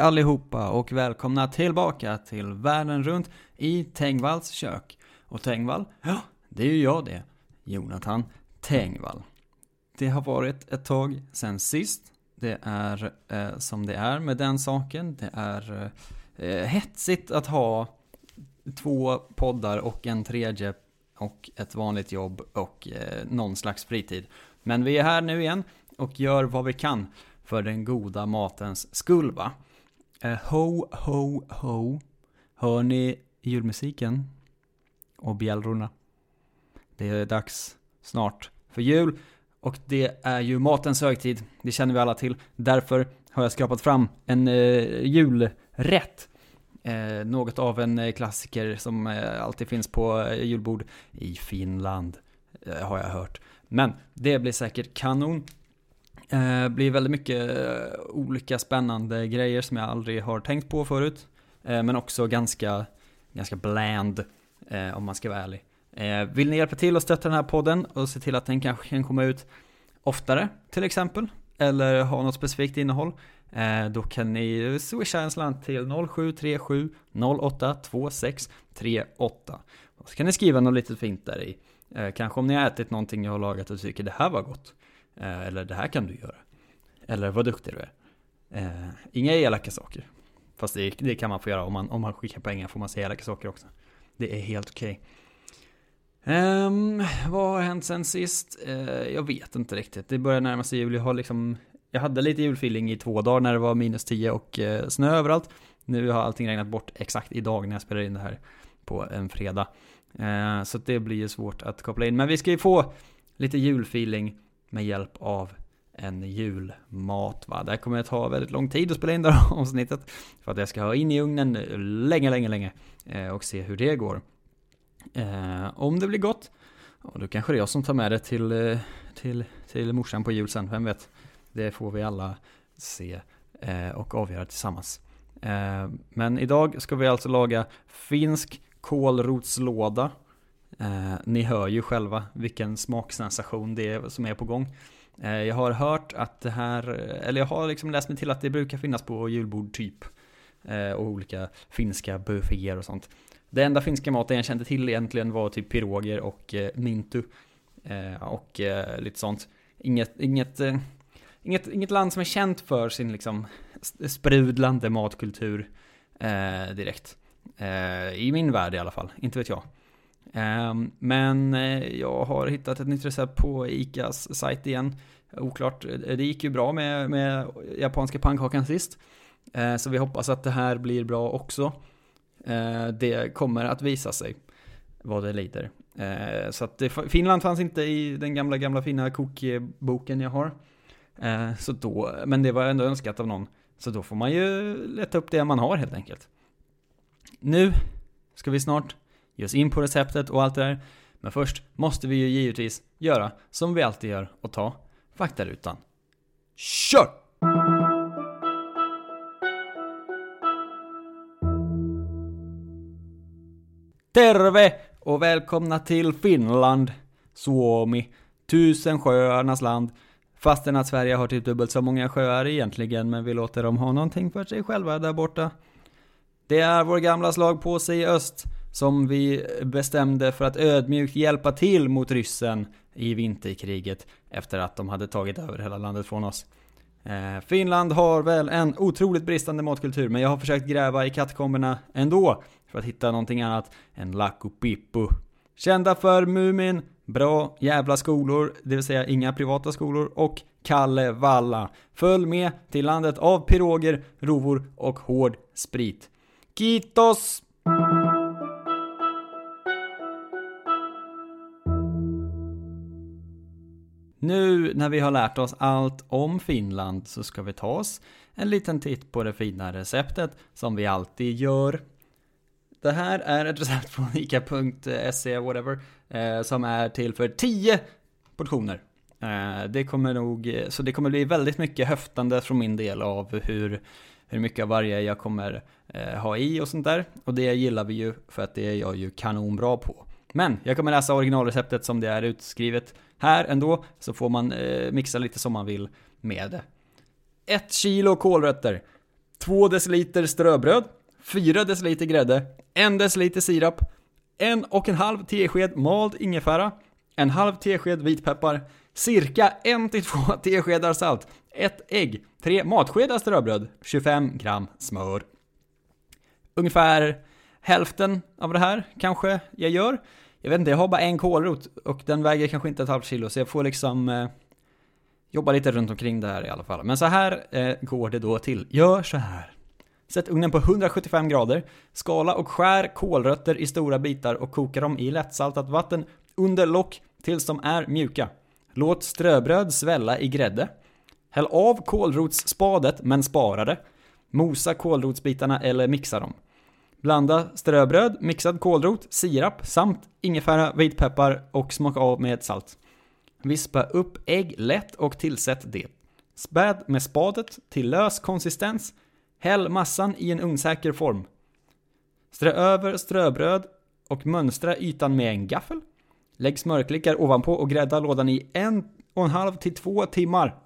allihopa och välkomna tillbaka till Världen runt i Tengvalls kök. Och Tengvall, ja, det är ju jag det. Jonathan Tengvall. Det har varit ett tag sen sist. Det är eh, som det är med den saken. Det är eh, hetsigt att ha två poddar och en tredje och ett vanligt jobb och eh, någon slags fritid. Men vi är här nu igen och gör vad vi kan för den goda matens skull va. Eh, ho, ho, ho. Hör ni julmusiken? Och bjällrorna. Det är dags snart för jul. Och det är ju matens högtid. Det känner vi alla till. Därför har jag skrapat fram en eh, julrätt. Eh, något av en eh, klassiker som eh, alltid finns på eh, julbord i Finland. eh, har jag hört. Men det blir säkert kanon. Eh, blir väldigt mycket eh, olika spännande grejer som jag aldrig har tänkt på förut. Eh, men också ganska, ganska bland, eh, om man ska vara ärlig. Eh, vill ni hjälpa till och stötta den här podden och se till att den kanske kan komma ut oftare, till exempel? Eller ha något specifikt innehåll? Eh, då kan ni swisha en slant till 0737 082638 Och så kan ni skriva något litet fint där i. Kanske om ni har ätit någonting jag har lagat och tycker det här var gott. Eh, eller det här kan du göra. Eller vad duktig du är. Eh, inga elaka saker. Fast det, det kan man få göra om man, om man skickar pengar får man säga elaka saker också. Det är helt okej. Ehm, vad har hänt sen sist? Eh, jag vet inte riktigt. Det börjar närma sig jul. Jag har liksom jag hade lite julfeeling i två dagar när det var minus 10 och eh, snö överallt. Nu har allting regnat bort exakt idag när jag spelar in det här på en fredag. Eh, så det blir ju svårt att koppla in. Men vi ska ju få lite julfeeling med hjälp av en julmat va. Det här kommer att ta väldigt lång tid att spela in det här avsnittet. För att jag ska ha in i ugnen länge, länge, länge. Eh, och se hur det går. Eh, om det blir gott, då kanske det är jag som tar med det till, eh, till, till morsan på jul sen, vem vet. Det får vi alla se och avgöra tillsammans. Men idag ska vi alltså laga finsk kålrotslåda. Eh, ni hör ju själva vilken smaksensation det är som är på gång. Eh, jag har hört att det här, eller jag har liksom läst mig till att det brukar finnas på julbord typ. Eh, och olika finska bufféer och sånt. Det enda finska maten jag kände till egentligen var typ piroger och eh, mintu. Eh, och eh, lite sånt. Inget, inget, eh, inget, inget land som är känt för sin liksom sprudlande matkultur eh, direkt. Eh, I min värld i alla fall, inte vet jag. Ehm, men eh, jag har hittat ett nytt recept på ICAs sajt igen. Oklart, eh, det gick ju bra med, med japanska pannkakan sist. Eh, så vi hoppas att det här blir bra också. Det kommer att visa sig vad det lider. Så att Finland fanns inte i den gamla, gamla fina kokboken jag har. Så då, men det var ändå önskat av någon. Så då får man ju leta upp det man har helt enkelt. Nu ska vi snart ge oss in på receptet och allt det där. Men först måste vi ju givetvis göra som vi alltid gör och ta faktarutan. Kör! Terve och välkomna till Finland, Suomi, tusen sjöarnas land. Fastän att Sverige har typ dubbelt så många sjöar egentligen, men vi låter dem ha någonting för sig själva där borta. Det är vår gamla slagpåse i öst som vi bestämde för att ödmjukt hjälpa till mot ryssen i vinterkriget efter att de hade tagit över hela landet från oss. Eh, Finland har väl en otroligt bristande matkultur, men jag har försökt gräva i katakomberna ändå för att hitta någonting annat än Laku Pippu. Kända för Mumin, bra jävla skolor, det vill säga inga privata skolor, och Kalle Valla. Följ med till landet av piroger, rovor och hård sprit. Kitos! Nu när vi har lärt oss allt om Finland så ska vi ta oss en liten titt på det fina receptet som vi alltid gör. Det här är ett recept från ica.se whatever eh, som är till för 10 portioner. Eh, det kommer nog, så det kommer bli väldigt mycket höftande från min del av hur, hur mycket av varje jag kommer eh, ha i och sånt där. Och det gillar vi ju för att det är jag ju kanonbra på. Men jag kommer läsa originalreceptet som det är utskrivet här ändå, så får man eh, mixa lite som man vill med det. 1 kilo kålrötter, 2 deciliter ströbröd, 4 deciliter grädde, 1 deciliter sirap, en och en halv tesked mald ingefära, en halv tesked vitpeppar, cirka 1-2 teskedar salt, ett ägg, 3 matskedar ströbröd, 25 gram smör. Ungefär hälften av det här kanske jag gör. Jag vet inte, jag har bara en kålrot och den väger kanske inte ett halvt kilo så jag får liksom eh, jobba lite runt omkring det här i alla fall. Men så här eh, går det då till. Gör så här. Sätt ugnen på 175 grader, skala och skär kålrötter i stora bitar och koka dem i lättsaltat vatten under lock tills de är mjuka. Låt ströbröd svälla i grädde. Häll av kålrotsspadet men spara det. Mosa kålrotsbitarna eller mixa dem. Blanda ströbröd, mixad kålrot, sirap samt ingefära, vitpeppar och smaka av med salt. Vispa upp ägg lätt och tillsätt det. Späd med spadet till lös konsistens. Häll massan i en ugnssäker form. Strö över ströbröd och mönstra ytan med en gaffel. Lägg smörklickar ovanpå och grädda lådan i en och en halv till två timmar.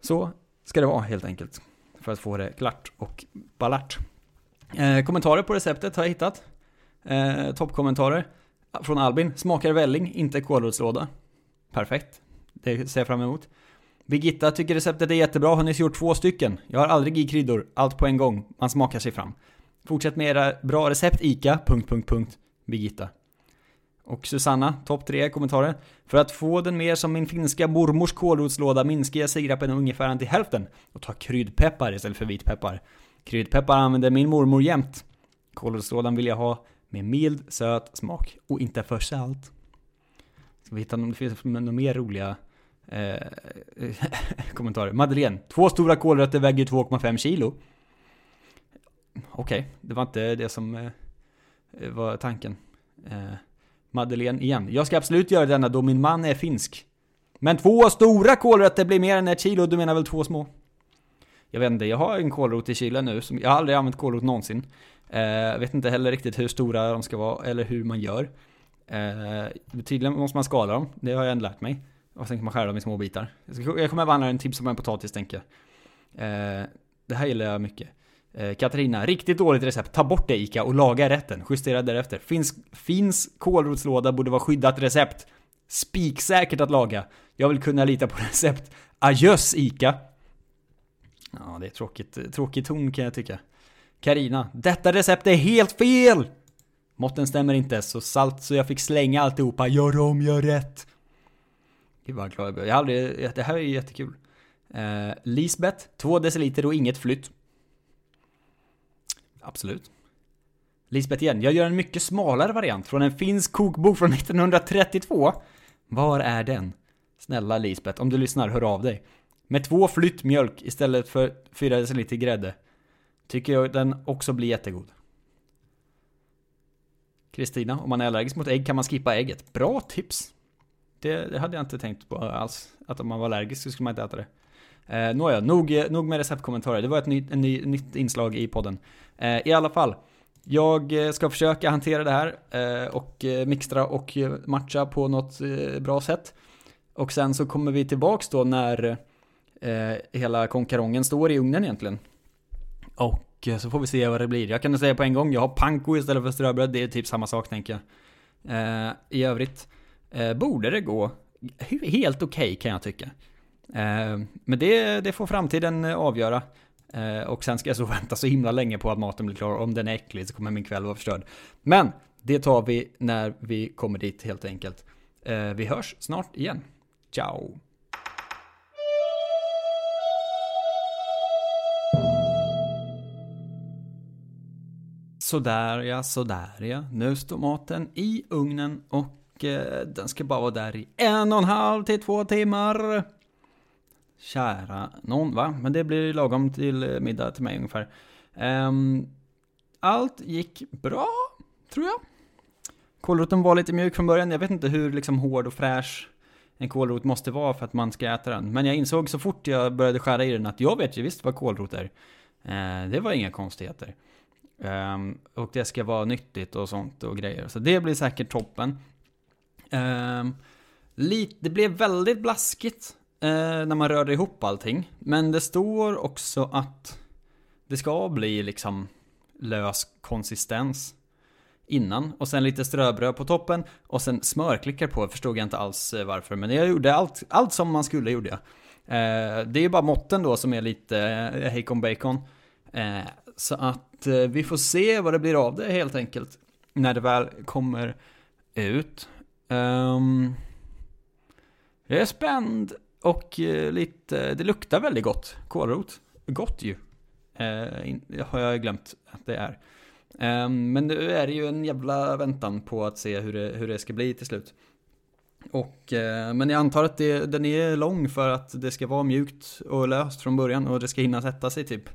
Så ska det vara helt enkelt. För att få det klart och ballart. Eh, kommentarer på receptet har jag hittat. Eh, Toppkommentarer från Albin. Smakar välling, inte kålrotslåda. Perfekt. Det ser jag fram emot. Birgitta tycker receptet är jättebra, har nyss gjort två stycken. Jag har aldrig i kryddor, allt på en gång. Man smakar sig fram. Fortsätt med era bra recept ICA... Punkt, punkt, punkt. Birgitta. Och Susanna, topp tre kommentarer. För att få den mer som min finska mormors kålrotslåda minskar jag sirapen ungefär till hälften och tar kryddpeppar istället för vitpeppar. Kryddpeppar använder min mormor jämt. Kålrotslådan vill jag ha med mild, söt smak och inte för salt. Ska vi hitta om det finns några mer roliga eh, kommentarer? Madeleine. Två stora kålrötter väger 2,5 kilo. Okej, okay, det var inte det som eh, var tanken. Eh, Madeleine igen. Jag ska absolut göra denna då min man är finsk. Men två stora kålrötter blir mer än ett kilo, du menar väl två små? Jag vet inte, jag har en kålrot i kylen nu, som, jag har aldrig använt kålrot någonsin. Jag eh, vet inte heller riktigt hur stora de ska vara, eller hur man gör. Eh, tydligen måste man skala dem, det har jag ändå lärt mig. Och sen kan man skära dem i små bitar. Jag, ska, jag kommer behandla en tips om en potatis, tänker jag. Eh, det här gillar jag mycket. Eh, Katarina, riktigt dåligt recept. Ta bort det Ica och laga rätten. Justera därefter. Finns, finns kålrotslåda borde vara skyddat recept. Spiksäkert att laga. Jag vill kunna lita på recept. Adjöss Ica. Ja, det är tråkigt, tråkig ton kan jag tycka. Karina, detta recept är helt fel! Måtten stämmer inte, så salt så jag fick slänga alltihopa. Gör om, gör rätt. Gud vad glad jag blev. Jag har aldrig, det här är ju jättekul. Eh, Lisbeth, 2 deciliter och inget flytt. Absolut. Lisbeth igen, jag gör en mycket smalare variant från en finsk kokbok från 1932. Var är den? Snälla Lisbeth, om du lyssnar, hör av dig. Med två flytt mjölk istället för 4 deciliter grädde. Tycker jag den också blir jättegod. Kristina, om man är allergisk mot ägg kan man skippa ägget. Bra tips! Det, det, hade jag inte tänkt på alls. Att om man var allergisk så skulle man inte äta det. Eh, Nåja, nog, nog med receptkommentarer. Det var ett ny, en ny, nytt inslag i podden. Eh, I alla fall. Jag ska försöka hantera det här eh, och eh, mixtra och matcha på något eh, bra sätt. Och sen så kommer vi tillbaks då när Eh, hela konkarongen står i ugnen egentligen. Och eh, så får vi se vad det blir. Jag kan säga på en gång, jag har panko istället för ströbröd. Det är typ samma sak tänker jag. Eh, I övrigt borde det gå helt okej okay, kan jag tycka. Men det, det får framtiden avgöra. Och sen ska jag så vänta så himla länge på att maten blir klar. Om den är äcklig så kommer min kväll vara förstörd. Men det tar vi när vi kommer dit helt enkelt. Vi hörs snart igen. Ciao! Sådär ja, sådär ja. Nu står maten i ugnen och eh, den ska bara vara där i en och en halv till två timmar. Kära någon, va? Men det blir lagom till eh, middag till mig ungefär. Um, allt gick bra, tror jag. Kålroten var lite mjuk från början. Jag vet inte hur liksom hård och fräsch en kålrot måste vara för att man ska äta den. Men jag insåg så fort jag började skära i den att jag vet ju visst vad kålrot är. Uh, det var inga konstigheter. Um, och det ska vara nyttigt och sånt och grejer. Så det blir säkert toppen. Ehm, um, lite, det blev väldigt blaskigt uh, när man rörde ihop allting. Men det står också att det ska bli liksom lös konsistens innan och sen lite ströbröd på toppen och sen smörklickar på, förstod jag inte alls eh, varför. Men jag gjorde allt, allt som man skulle gjorde jag. Uh, det är ju bara måtten då som är lite uh, hejkon bacon. Eh, så att eh, vi får se vad det blir av det helt enkelt. När det väl kommer ut. Um, jag är spänd och eh, lite, det luktar väldigt gott. Kålrot. Gott ju. Eh, har jag glömt att det är. Um, men nu är det ju en jävla väntan på att se hur det, hur det ska bli till slut. Och, eh, men jag antar att det, den är lång för att det ska vara mjukt och löst från början och det ska hinna sätta sig typ.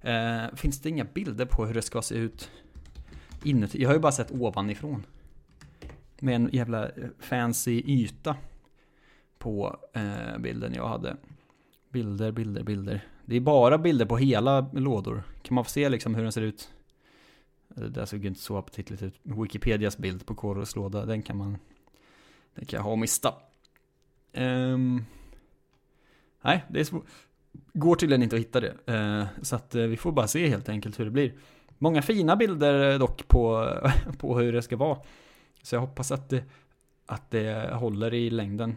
Eh, finns det inga bilder på hur det ska se ut inuti? Jag har ju bara sett ovanifrån. Med en jävla eh, fancy yta på eh, bilden jag hade. Bilder, bilder, bilder. Det är bara bilder på hela lådor. Kan man få se liksom hur den ser ut? Eh, det där såg inte så aptitligt ut. Wikipedias bild på Koros låda, den kan man Den kan jag ha och mista. Um, nej, det är svårt. Går tydligen inte att hitta det. Eh, så att eh, vi får bara se helt enkelt hur det blir. Många fina bilder eh, dock på, på hur det ska vara. Så jag hoppas att det, att det håller i längden.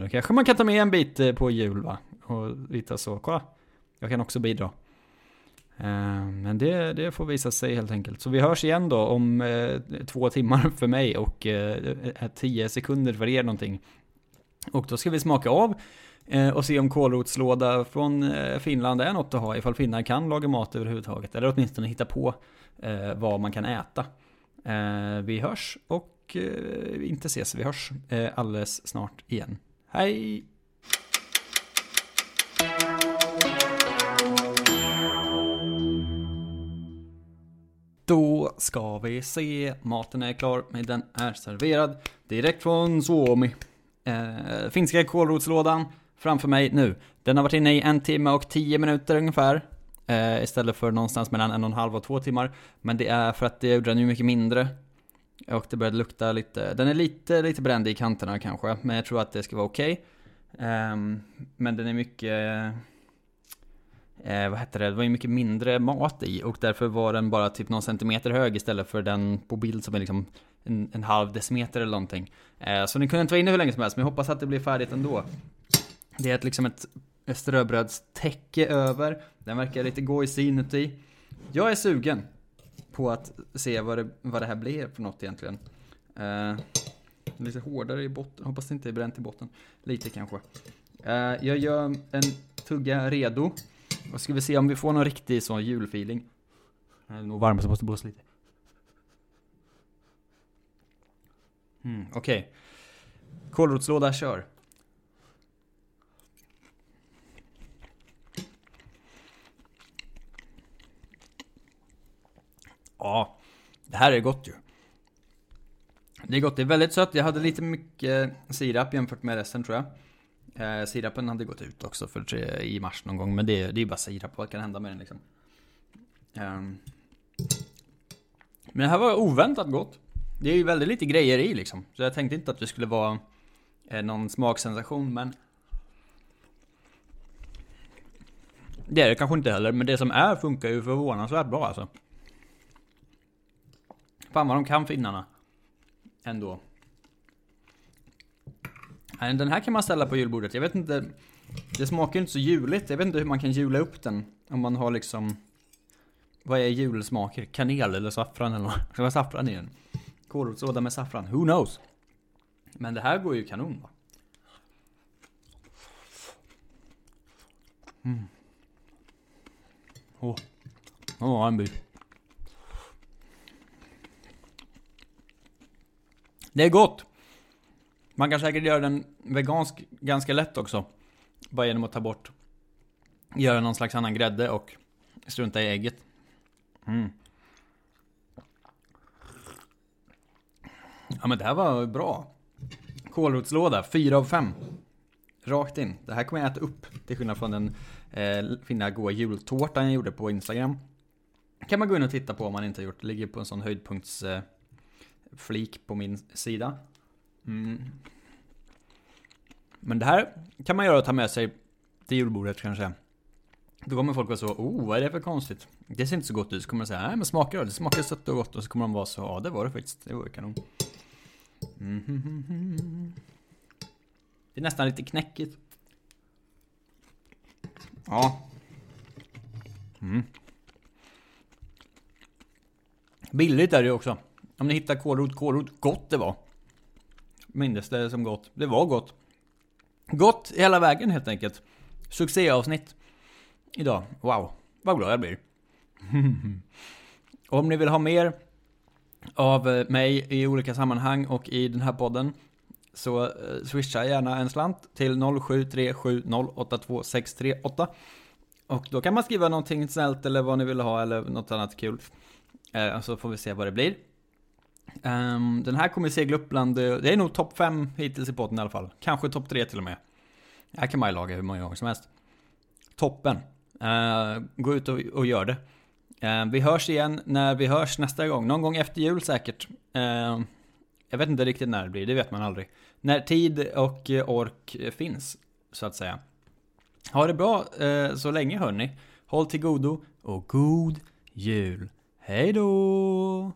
Då kanske man kan ta med en bit på jul va? Och lite så, kolla. Jag kan också bidra. Men det, det, får visa sig helt enkelt. Så vi hörs igen då om två timmar för mig och tio sekunder för er någonting. Och då ska vi smaka av Eh, och se om kålrotslåda från eh, Finland är något att ha ifall finnar kan laga mat överhuvudtaget. Eller åtminstone hitta på eh, vad man kan äta. Eh, vi hörs och eh, inte ses, vi hörs alldeles snart igen. Hej! Då ska vi se. Maten är klar, men den är serverad direkt från Suomi. Eh, finska kålrotslådan framför mig nu. Den har varit inne i en timme och tio minuter ungefär. Eh, istället för någonstans mellan en och en halv och två timmar. Men det är för att jag gjorde den ju mycket mindre. Och det började lukta lite, den är lite, lite bränd i kanterna kanske. Men jag tror att det ska vara okej. Okay. Eh, men den är mycket eh, vad hette det, det var ju mycket mindre mat i och därför var den bara typ någon centimeter hög istället för den på bild som är liksom en, en halv decimeter eller någonting. Eh, så den kunde inte vara inne hur länge som helst, men jag hoppas att det blir färdigt ändå. Det är ett, liksom ett ströbrödstäcke över, den verkar lite gojsig inuti. Jag är sugen på att se vad det, vad det här blir för något egentligen. Eh, lite hårdare i botten, hoppas det inte är bränt i botten. Lite kanske. Eh, jag gör en tugga redo. Och ska vi se om vi får någon riktig sån julfeeling. Det är nog varmt så måste blåsa lite. Mm, Okej. Okay. Kålrotslåda, kör. Ja, det här är gott ju. Det är gott, det är väldigt sött. Jag hade lite mycket sirap jämfört med resten tror jag. Eh, sirapen hade gått ut också för, tre i mars någon gång, men det, det är ju bara sirap, vad kan hända med den liksom? Eh, men det här var oväntat gott. Det är ju väldigt lite grejer i liksom, så jag tänkte inte att det skulle vara eh, någon smaksensation, men Det är det kanske inte heller, men det som är funkar ju förvånansvärt bra alltså. Fan vad de kan finnarna. Ändå. Den här kan man ställa på julbordet. Jag vet inte. Det smakar ju inte så juligt. Jag vet inte hur man kan jula upp den. Om man har liksom... Vad är julsmaker? Kanel eller saffran eller något? Ska det vara saffran i den? Kålrotslåda med saffran. Who knows? Men det här går ju kanon va? Mm. Åh. Oh. Åh, oh, en bit. Det är gott! Man kan säkert göra den vegansk ganska lätt också. Bara genom att ta bort, göra någon slags annan grädde och strunta i ägget. Mm. Ja men det här var bra. Kålrotslåda, 4 av 5. Rakt in. Det här kommer jag äta upp. Till skillnad från den eh, fina goa jultårtan jag gjorde på Instagram. Kan man gå in och titta på om man inte har gjort. Det ligger på en sån höjdpunkts... eh, på min sida. Mm. Men det här kan man göra och ta med sig till julbordet kanske. Då kommer folk vara så, oh vad är det för konstigt? Det ser inte så gott ut. Så kommer man säga, nej men smakar då? Det smakar sött och gott. Och så kommer de vara så, ja det var det faktiskt. Det var ju kanon. Mm. Det är nästan lite knäckigt. Ja. Mm. Billigt är det ju också. Om ni hittar kålrot, kålrot, gott det var. Mindes det som gott. Det var gott. Gott hela vägen helt enkelt. Succéavsnitt. Idag. Wow. Vad glad jag blir. Om ni vill ha mer av eh, mig i olika sammanhang och i den här podden så eh, swisha gärna en slant till 0737082638 Och då kan man skriva någonting snällt eller vad ni vill ha eller något annat kul. Eh, så får vi se vad det blir. Um, den här kommer segla upp bland, eh, det är nog topp 5 hittills i podden i alla fall. Kanske topp 3 till och med. Här kan man ju laga hur många gånger som helst. Toppen. Uh, gå ut och, och gör det. Uh, vi hörs igen när vi hörs nästa gång. Någon gång efter jul säkert. Uh, jag vet inte riktigt när det blir, det vet man aldrig. När tid och eh, ork eh, finns, så att säga. Ha det bra så länge hörni. Håll till godo och god jul. Hej då!